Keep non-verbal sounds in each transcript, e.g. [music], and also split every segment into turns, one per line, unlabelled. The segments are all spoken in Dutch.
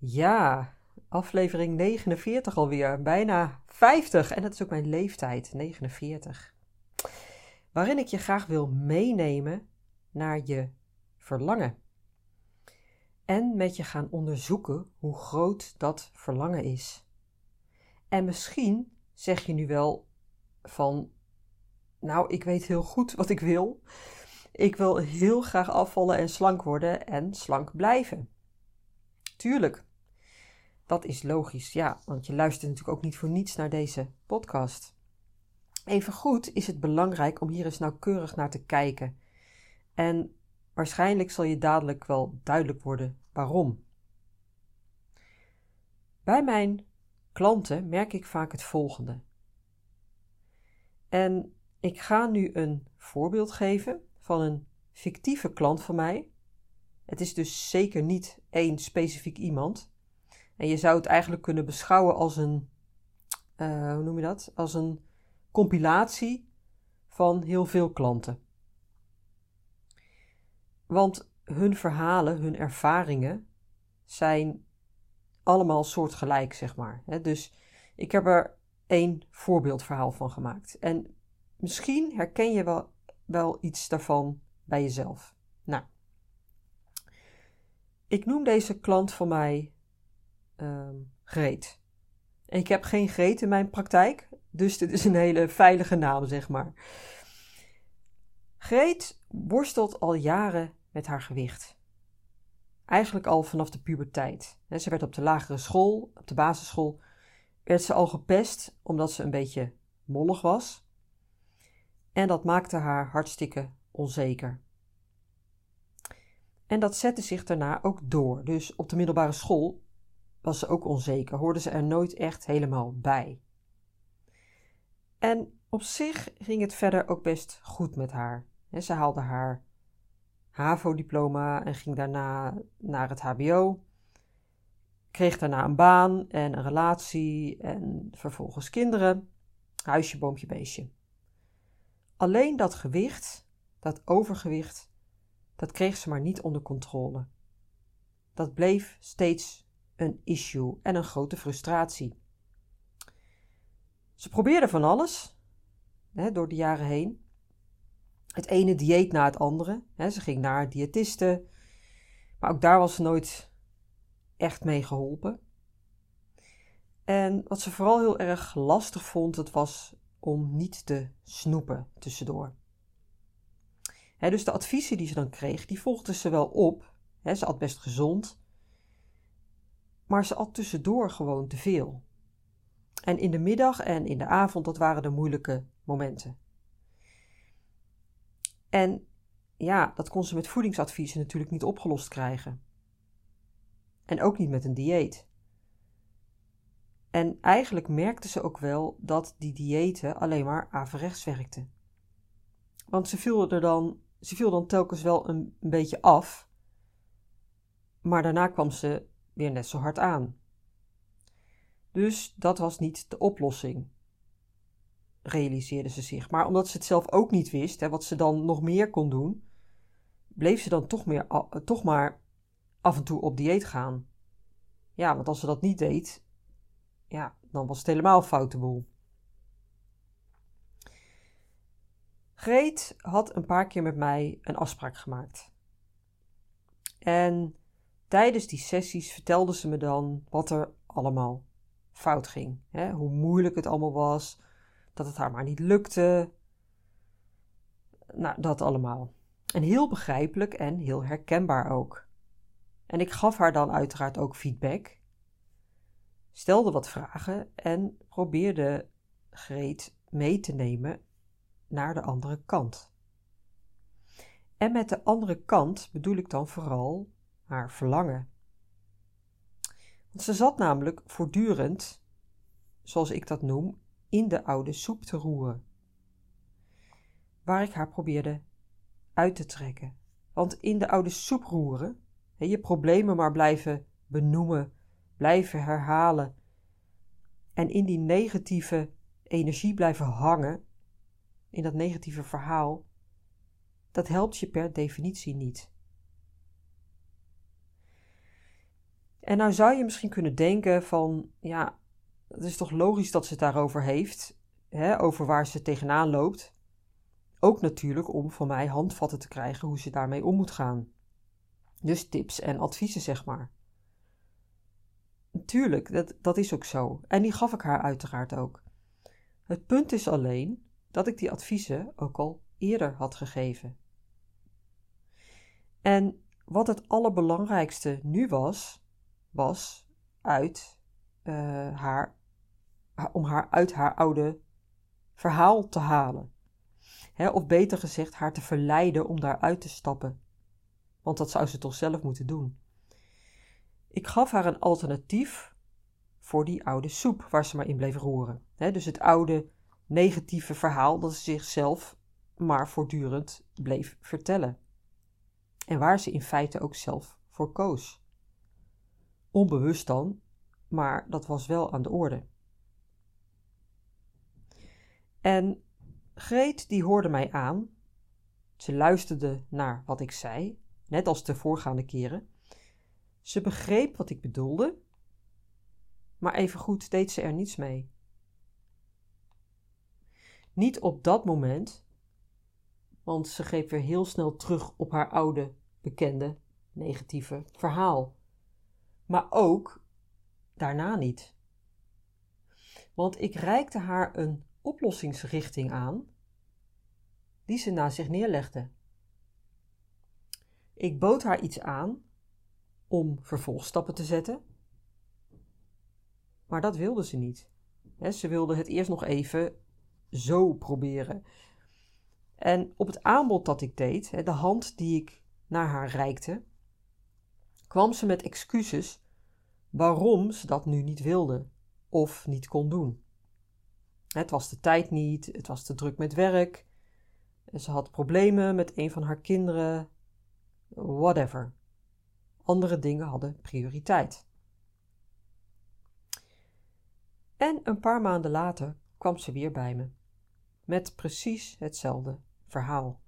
Ja, aflevering 49 alweer. Bijna 50. En dat is ook mijn leeftijd, 49. Waarin ik je graag wil meenemen naar je verlangen. En met je gaan onderzoeken hoe groot dat verlangen is. En misschien zeg je nu wel van, nou, ik weet heel goed wat ik wil. Ik wil heel graag afvallen en slank worden en slank blijven. Tuurlijk, dat is logisch, ja, want je luistert natuurlijk ook niet voor niets naar deze podcast. Even goed is het belangrijk om hier eens nauwkeurig naar te kijken. En waarschijnlijk zal je dadelijk wel duidelijk worden waarom. Bij mijn klanten merk ik vaak het volgende. En ik ga nu een voorbeeld geven van een fictieve klant van mij. Het is dus zeker niet één specifiek iemand. En je zou het eigenlijk kunnen beschouwen als een, uh, hoe noem je dat? Als een compilatie van heel veel klanten. Want hun verhalen, hun ervaringen zijn allemaal soortgelijk, zeg maar. Dus ik heb er één voorbeeldverhaal van gemaakt. En misschien herken je wel, wel iets daarvan bij jezelf. Nou, ik noem deze klant van mij um, Greet. Ik heb geen Greet in mijn praktijk, dus dit is een hele veilige naam, zeg maar. Greet worstelt al jaren met haar gewicht. Eigenlijk al vanaf de puberteit. Ze werd op de lagere school, op de basisschool, werd ze al gepest omdat ze een beetje mollig was. En dat maakte haar hartstikke onzeker. En dat zette zich daarna ook door. Dus op de middelbare school was ze ook onzeker, hoorde ze er nooit echt helemaal bij. En op zich ging het verder ook best goed met haar. Ze haalde haar HAVO-diploma en ging daarna naar het HBO. Kreeg daarna een baan en een relatie en vervolgens kinderen. Huisje, boompje, beestje. Alleen dat gewicht, dat overgewicht, dat kreeg ze maar niet onder controle. Dat bleef steeds een issue en een grote frustratie. Ze probeerde van alles hè, door de jaren heen. Het ene dieet na het andere. Hè, ze ging naar diëtisten, maar ook daar was ze nooit echt mee geholpen. En wat ze vooral heel erg lastig vond, het was om niet te snoepen tussendoor. dus de adviezen die ze dan kreeg, die volgde ze wel op. ze at best gezond, maar ze at tussendoor gewoon te veel. En in de middag en in de avond, dat waren de moeilijke momenten. En ja, dat kon ze met voedingsadviezen natuurlijk niet opgelost krijgen. En ook niet met een dieet. En eigenlijk merkte ze ook wel dat die diëten alleen maar averechts werkten. Want ze viel er dan, ze viel dan telkens wel een, een beetje af, maar daarna kwam ze weer net zo hard aan. Dus dat was niet de oplossing, realiseerde ze zich. Maar omdat ze het zelf ook niet wist, hè, wat ze dan nog meer kon doen, bleef ze dan toch, meer, toch maar af en toe op dieet gaan. Ja, want als ze dat niet deed, ja, dan was het helemaal foute boel. Greet had een paar keer met mij een afspraak gemaakt. En tijdens die sessies vertelde ze me dan wat er allemaal fout ging. Hè? Hoe moeilijk het allemaal was, dat het haar maar niet lukte. Nou, dat allemaal. En heel begrijpelijk en heel herkenbaar ook. En ik gaf haar dan uiteraard ook feedback, stelde wat vragen en probeerde Greet mee te nemen naar de andere kant. En met de andere kant bedoel ik dan vooral haar verlangen. Ze zat namelijk voortdurend, zoals ik dat noem, in de oude soep te roeren. Waar ik haar probeerde uit te trekken. Want in de oude soep roeren, je problemen maar blijven benoemen, blijven herhalen en in die negatieve energie blijven hangen, in dat negatieve verhaal, dat helpt je per definitie niet. En nou zou je misschien kunnen denken van, ja, het is toch logisch dat ze het daarover heeft, hè, over waar ze tegenaan loopt. Ook natuurlijk om van mij handvatten te krijgen hoe ze daarmee om moet gaan. Dus tips en adviezen, zeg maar. Tuurlijk, dat, dat is ook zo. En die gaf ik haar uiteraard ook. Het punt is alleen dat ik die adviezen ook al eerder had gegeven. En wat het allerbelangrijkste nu was, was uit uh, haar, om haar uit haar oude verhaal te halen. of beter gezegd, haar te verleiden om daaruit te stappen. Want dat zou ze toch zelf moeten doen. Ik gaf haar een alternatief voor die oude soep waar ze maar in bleef roeren. dus het oude negatieve verhaal dat ze zichzelf maar voortdurend bleef vertellen. En waar ze in feite ook zelf voor koos. Onbewust dan, maar dat was wel aan de orde. En Greet die hoorde mij aan. Ze luisterde naar wat ik zei, net als de voorgaande keren. Ze begreep wat ik bedoelde, maar evengoed deed ze er niets mee. Niet op dat moment, want ze greep weer heel snel terug op haar oude, bekende, negatieve verhaal. Maar ook daarna niet. Want ik reikte haar een oplossingsrichting aan die ze naast zich neerlegde. Ik bood haar iets aan om vervolgstappen te zetten, maar dat wilde ze niet. ze wilde het eerst nog even zo proberen. En op het aanbod dat ik deed, de hand die ik naar haar reikte, kwam ze met excuses waarom ze dat nu niet wilde of niet kon doen. Het was de tijd niet, het was te druk met werk, ze had problemen met een van haar kinderen, whatever. Andere dingen hadden prioriteit. En een paar maanden later kwam ze weer bij me, met precies hetzelfde verhaal.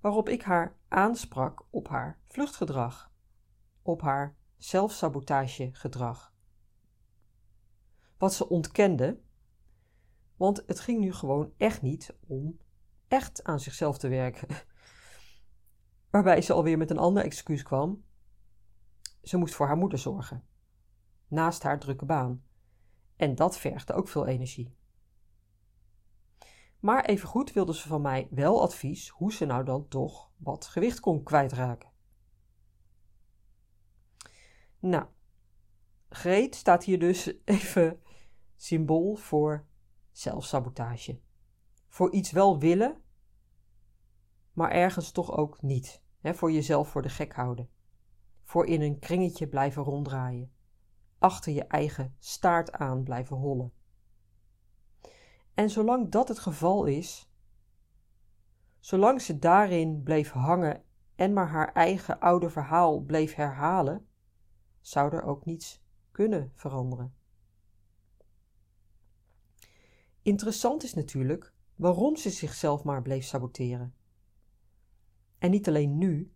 Waarop ik haar aansprak op haar vluchtgedrag, op haar zelfsabotagegedrag. Wat ze ontkende, want het ging nu gewoon echt niet om echt aan zichzelf te werken. [laughs] Waarbij ze alweer met een ander excuus kwam. Ze moest voor haar moeder zorgen, naast haar drukke baan. En dat vergde ook veel energie. Maar evengoed wilde ze van mij wel advies hoe ze nou dan toch wat gewicht kon kwijtraken. Nou, Greet staat hier dus [laughs] even symbool voor zelfsabotage. Voor iets wel willen, maar ergens toch ook niet. voor jezelf voor de gek houden. Voor in een kringetje blijven ronddraaien. Achter je eigen staart aan blijven hollen. En zolang dat het geval is, zolang ze daarin bleef hangen en maar haar eigen oude verhaal bleef herhalen, zou er ook niets kunnen veranderen. Interessant is natuurlijk waarom ze zichzelf maar bleef saboteren. En niet alleen nu,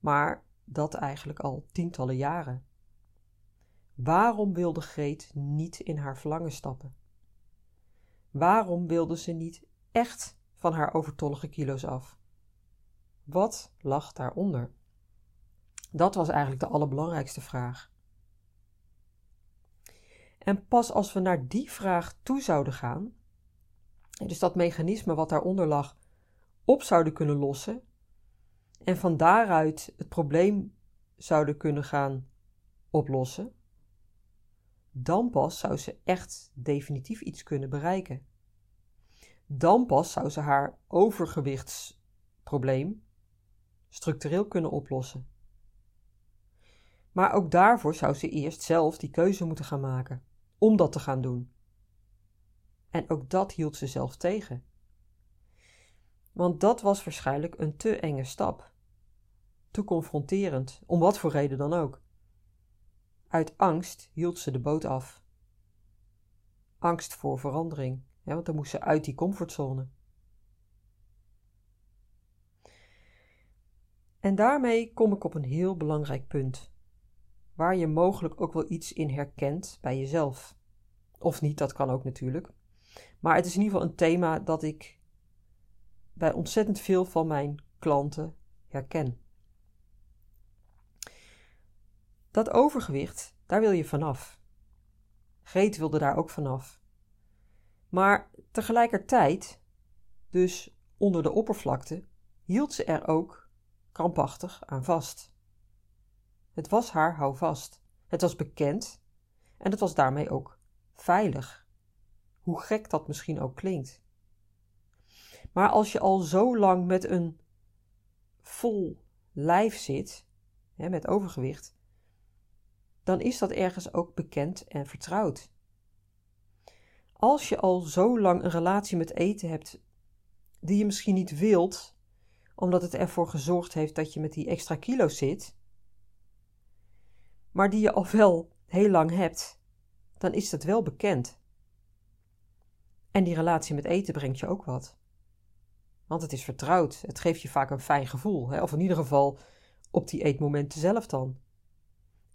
maar dat eigenlijk al tientallen jaren. Waarom wilde Greet niet in haar verlangen stappen? Waarom wilde ze niet echt van haar overtollige kilo's af? Wat lag daaronder? Dat was eigenlijk de allerbelangrijkste vraag. En pas als we naar die vraag toe zouden gaan, dus dat mechanisme wat daaronder lag, op zouden kunnen lossen en van daaruit het probleem zouden kunnen gaan oplossen, dan pas zou ze echt definitief iets kunnen bereiken. Dan pas zou ze haar overgewichtsprobleem structureel kunnen oplossen. Maar ook daarvoor zou ze eerst zelf die keuze moeten gaan maken om dat te gaan doen. En ook dat hield ze zelf tegen. Want dat was waarschijnlijk een te enge stap. Te confronterend, om wat voor reden dan ook. Uit angst hield ze de boot af. Angst voor verandering, want dan moest ze uit die comfortzone. En daarmee kom ik op een heel belangrijk punt, waar je mogelijk ook wel iets in herkent bij jezelf. Of niet, dat kan ook natuurlijk. Maar het is in ieder geval een thema dat ik bij ontzettend veel van mijn klanten herken. Dat overgewicht, daar wil je vanaf. Greet wilde daar ook vanaf. Maar tegelijkertijd, dus onder de oppervlakte, hield ze er ook krampachtig aan vast. Het was haar houvast. Het was bekend en het was daarmee ook veilig. Hoe gek dat misschien ook klinkt. Maar als je al zo lang met een vol lijf zit, hè, met overgewicht, dan is dat ergens ook bekend en vertrouwd. Als je al zo lang een relatie met eten hebt die je misschien niet wilt, omdat het ervoor gezorgd heeft dat je met die extra kilo's zit, maar die je al wel heel lang hebt, dan is dat wel bekend. En die relatie met eten brengt je ook wat. Want het is vertrouwd, het geeft je vaak een fijn gevoel, hè? of in ieder geval op die eetmomenten zelf dan.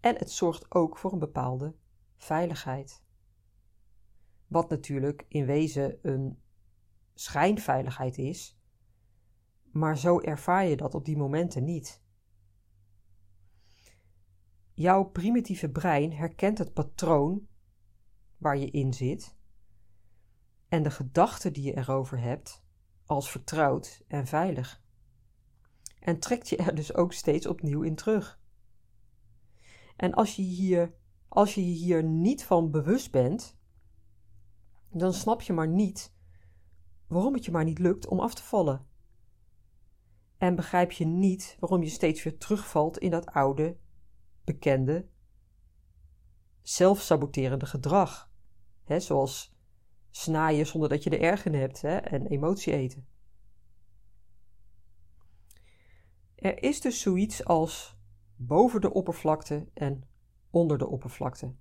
En het zorgt ook voor een bepaalde veiligheid. Wat natuurlijk in wezen een schijnveiligheid is, maar zo ervaar je dat op die momenten niet. Jouw primitieve brein herkent het patroon waar je in zit en de gedachten die je erover hebt als vertrouwd en veilig. En trekt je er dus ook steeds opnieuw in terug. En als je hier, als je hier niet van bewust bent, dan snap je maar niet waarom het je maar niet lukt om af te vallen. En begrijp je niet waarom je steeds weer terugvalt in dat oude, bekende, zelfsaboterende gedrag. He, zoals snaaien zonder dat je er erg in hebt hè, en emotie eten. Er is dus zoiets als boven de oppervlakte en onder de oppervlakte.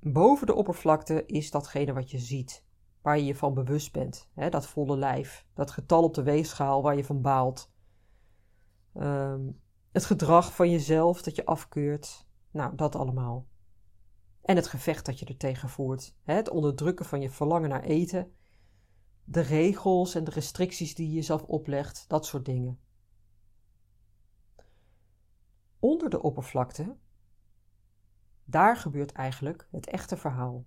Boven de oppervlakte is datgene wat je ziet, waar je je van bewust bent. Hè, dat volle lijf, dat getal op de weegschaal waar je van baalt. Ehm, het gedrag van jezelf dat je afkeurt. Nou, dat allemaal. En het gevecht dat je er tegen voert. Hè, het onderdrukken van je verlangen naar eten. De regels en de restricties die je jezelf oplegt, dat soort dingen. Onder de oppervlakte, daar gebeurt eigenlijk het echte verhaal.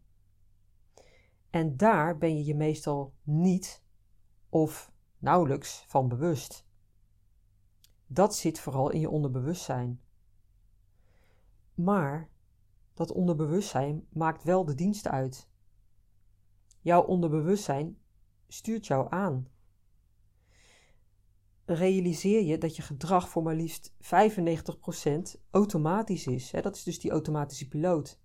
En daar ben je je meestal niet of nauwelijks van bewust. Dat zit vooral in je onderbewustzijn. Maar dat onderbewustzijn maakt wel de dienst uit. Jouw onderbewustzijn stuurt jou aan. Realiseer je dat je gedrag voor maar liefst 95% automatisch is. Dat is dus die automatische piloot.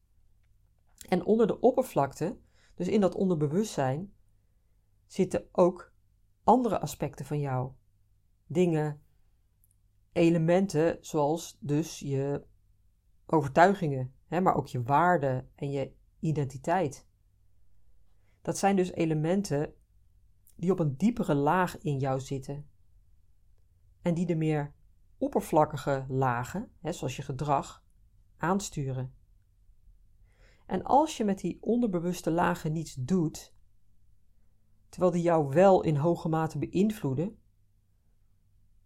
En onder de oppervlakte, dus in dat onderbewustzijn, zitten ook andere aspecten van jou. Dingen, elementen zoals dus je overtuigingen, maar ook je waarden en je identiteit. Dat zijn dus elementen die op een diepere laag in jou zitten. En die de meer oppervlakkige lagen, hè, zoals je gedrag, aansturen. En als je met die onderbewuste lagen niets doet, terwijl die jou wel in hoge mate beïnvloeden,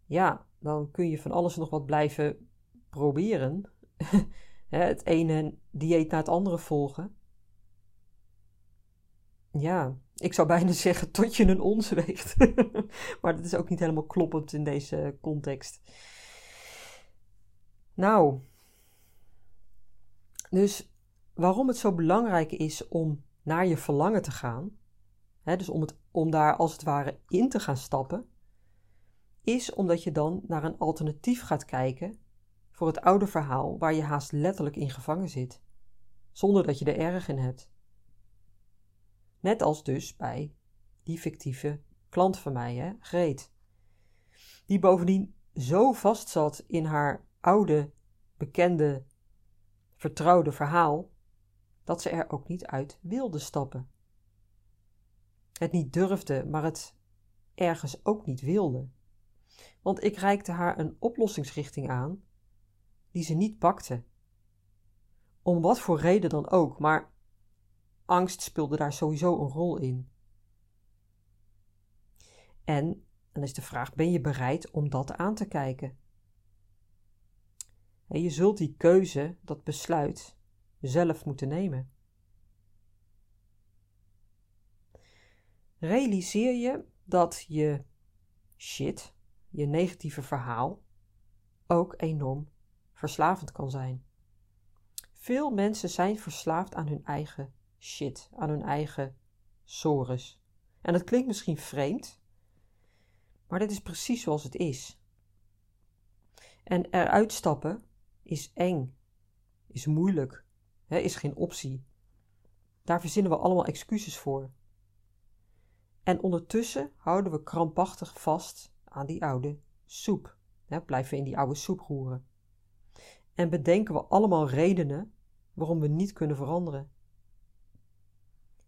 ja, dan kun je van alles nog wat blijven proberen. [laughs] het ene dieet na het andere volgen. Ja, ik zou bijna [laughs] zeggen tot je een ons weegt. [laughs] maar dat is ook niet helemaal kloppend in deze context. Nou, dus waarom het zo belangrijk is om naar je verlangen te gaan, hè, dus om, het, om daar als het ware in te gaan stappen, is omdat je dan naar een alternatief gaat kijken voor het oude verhaal waar je haast letterlijk in gevangen zit, zonder dat je er erg in hebt. Net als dus bij die fictieve klant van mij, hè, Greet, die bovendien zo vast zat in haar oude, bekende, vertrouwde verhaal, dat ze er ook niet uit wilde stappen. Het niet durfde, maar het ergens ook niet wilde. Want ik reikte haar een oplossingsrichting aan die ze niet pakte. Om wat voor reden dan ook, maar angst speelde daar sowieso een rol in. En dan is de vraag: ben je bereid om dat aan te kijken? En je zult die keuze, dat besluit, zelf moeten nemen. Realiseer je dat je shit, je negatieve verhaal, ook enorm verslavend kan zijn. Veel mensen zijn verslaafd aan hun eigen shit, aan hun eigen sores. En dat klinkt misschien vreemd, maar dit is precies zoals het is. En eruit stappen is eng, is moeilijk, hè, is geen optie. Daar verzinnen we allemaal excuses voor. En ondertussen houden we krampachtig vast aan die oude soep. Hè, blijven we in die oude soep roeren. En bedenken we allemaal redenen waarom we niet kunnen veranderen.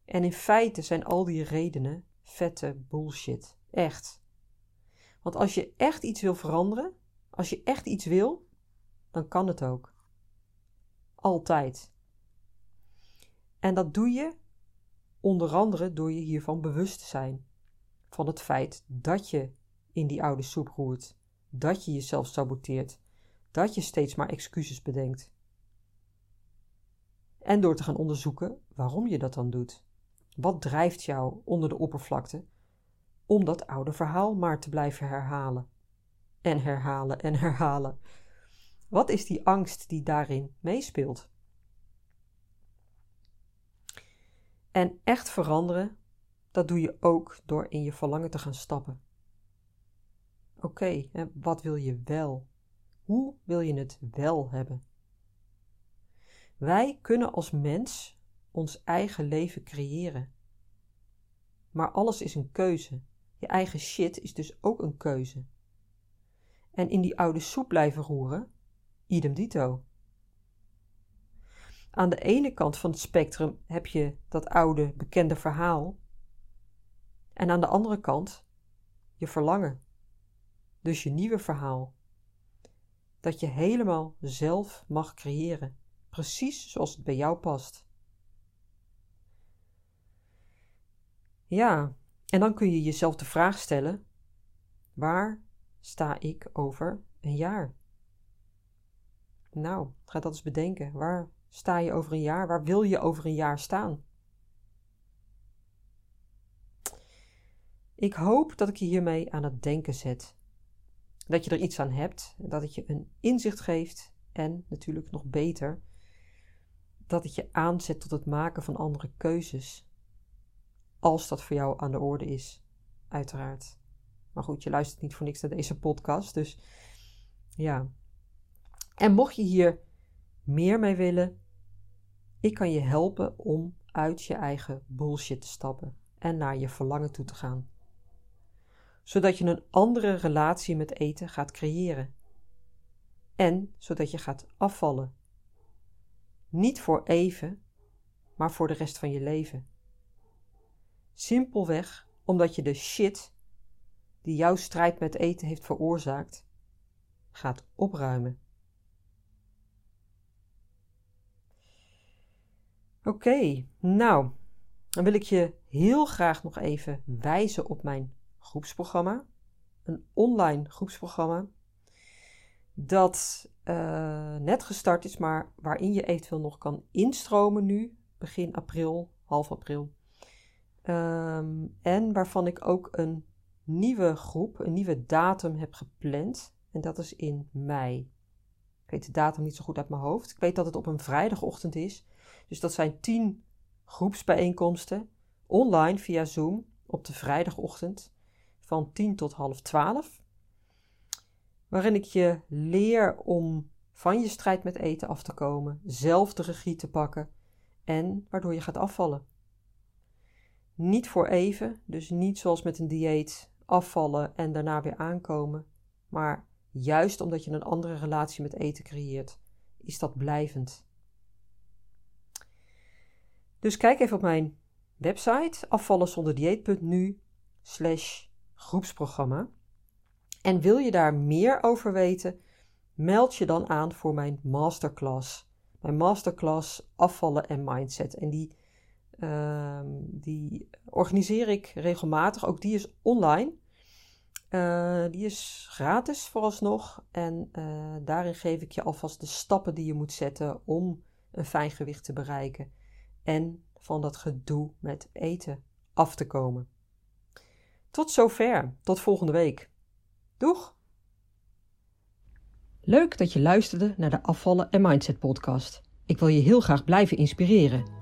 En in feite zijn al die redenen vette bullshit. Echt. Want als je echt iets wil veranderen, als je echt iets wil, dan kan het ook. Altijd. En dat doe je onder andere door je hiervan bewust te zijn. Van het feit dat je in die oude soep roert, dat je jezelf saboteert, dat je steeds maar excuses bedenkt. En door te gaan onderzoeken waarom je dat dan doet. Wat drijft jou onder de oppervlakte om dat oude verhaal maar te blijven herhalen? En herhalen en herhalen. Wat is die angst die daarin meespeelt? En echt veranderen, dat doe je ook door in je verlangen te gaan stappen. Oké, wat wil je wel? Hoe wil je het wel hebben? Wij kunnen als mens ons eigen leven creëren. Maar alles is een keuze. Je eigen shit is dus ook een keuze. En in die oude soep blijven roeren, idem dito. Aan de ene kant van het spectrum heb je dat oude bekende verhaal. En aan de andere kant je verlangen. Dus je nieuwe verhaal. Dat je helemaal zelf mag creëren. Precies zoals het bij jou past. Ja, en dan kun je jezelf de vraag stellen: waar sta ik over een jaar? Nou, ga dat eens bedenken. Waar sta je over een jaar? Waar wil je over een jaar staan? Ik hoop dat ik je hiermee aan het denken zet. Dat je er iets aan hebt, dat het je een inzicht geeft en natuurlijk nog beter, dat het je aanzet tot het maken van andere keuzes. Als dat voor jou aan de orde is, uiteraard. Maar goed, je luistert niet voor niks naar deze podcast, dus ja. En mocht je hier meer mee willen, ik kan je helpen om uit je eigen bullshit te stappen en naar je verlangen toe te gaan. Zodat je een andere relatie met eten gaat creëren. En zodat je gaat afvallen. Niet voor even, maar voor de rest van je leven. Simpelweg omdat je de shit die jouw strijd met eten heeft veroorzaakt, gaat opruimen. Oké, nou, dan wil ik je heel graag nog even wijzen op mijn groepsprogramma. Een online groepsprogramma dat uh, net gestart is, maar waarin je eventueel nog kan instromen nu, begin april, half april. Um, en waarvan ik ook een nieuwe groep, een nieuwe datum heb gepland. En dat is in mei. Ik weet de datum niet zo goed uit mijn hoofd. Ik weet dat het op een vrijdagochtend is. Dus dat zijn tien groepsbijeenkomsten online via Zoom op de vrijdagochtend van 10 tot half 12. Waarin ik je leer om van je strijd met eten af te komen, zelf de regie te pakken en waardoor je gaat afvallen. Niet voor even, dus niet zoals met een dieet afvallen en daarna weer aankomen, maar juist omdat je een andere relatie met eten creëert, is dat blijvend. Dus kijk even op mijn website afvallenzonderdieet.nu slash groepsprogramma. En wil je daar meer over weten, meld je dan aan voor mijn masterclass. Mijn masterclass afvallen en mindset. En die, uh, die organiseer ik regelmatig. Ook die is online. Uh, die is gratis vooralsnog. En uh, daarin geef ik je alvast de stappen die je moet zetten om een fijn gewicht te bereiken. En van dat gedoe met eten af te komen. Tot zover. Tot volgende week. Doeg! Leuk dat je luisterde naar de Afvallen en Mindset podcast. Ik wil je heel graag blijven inspireren.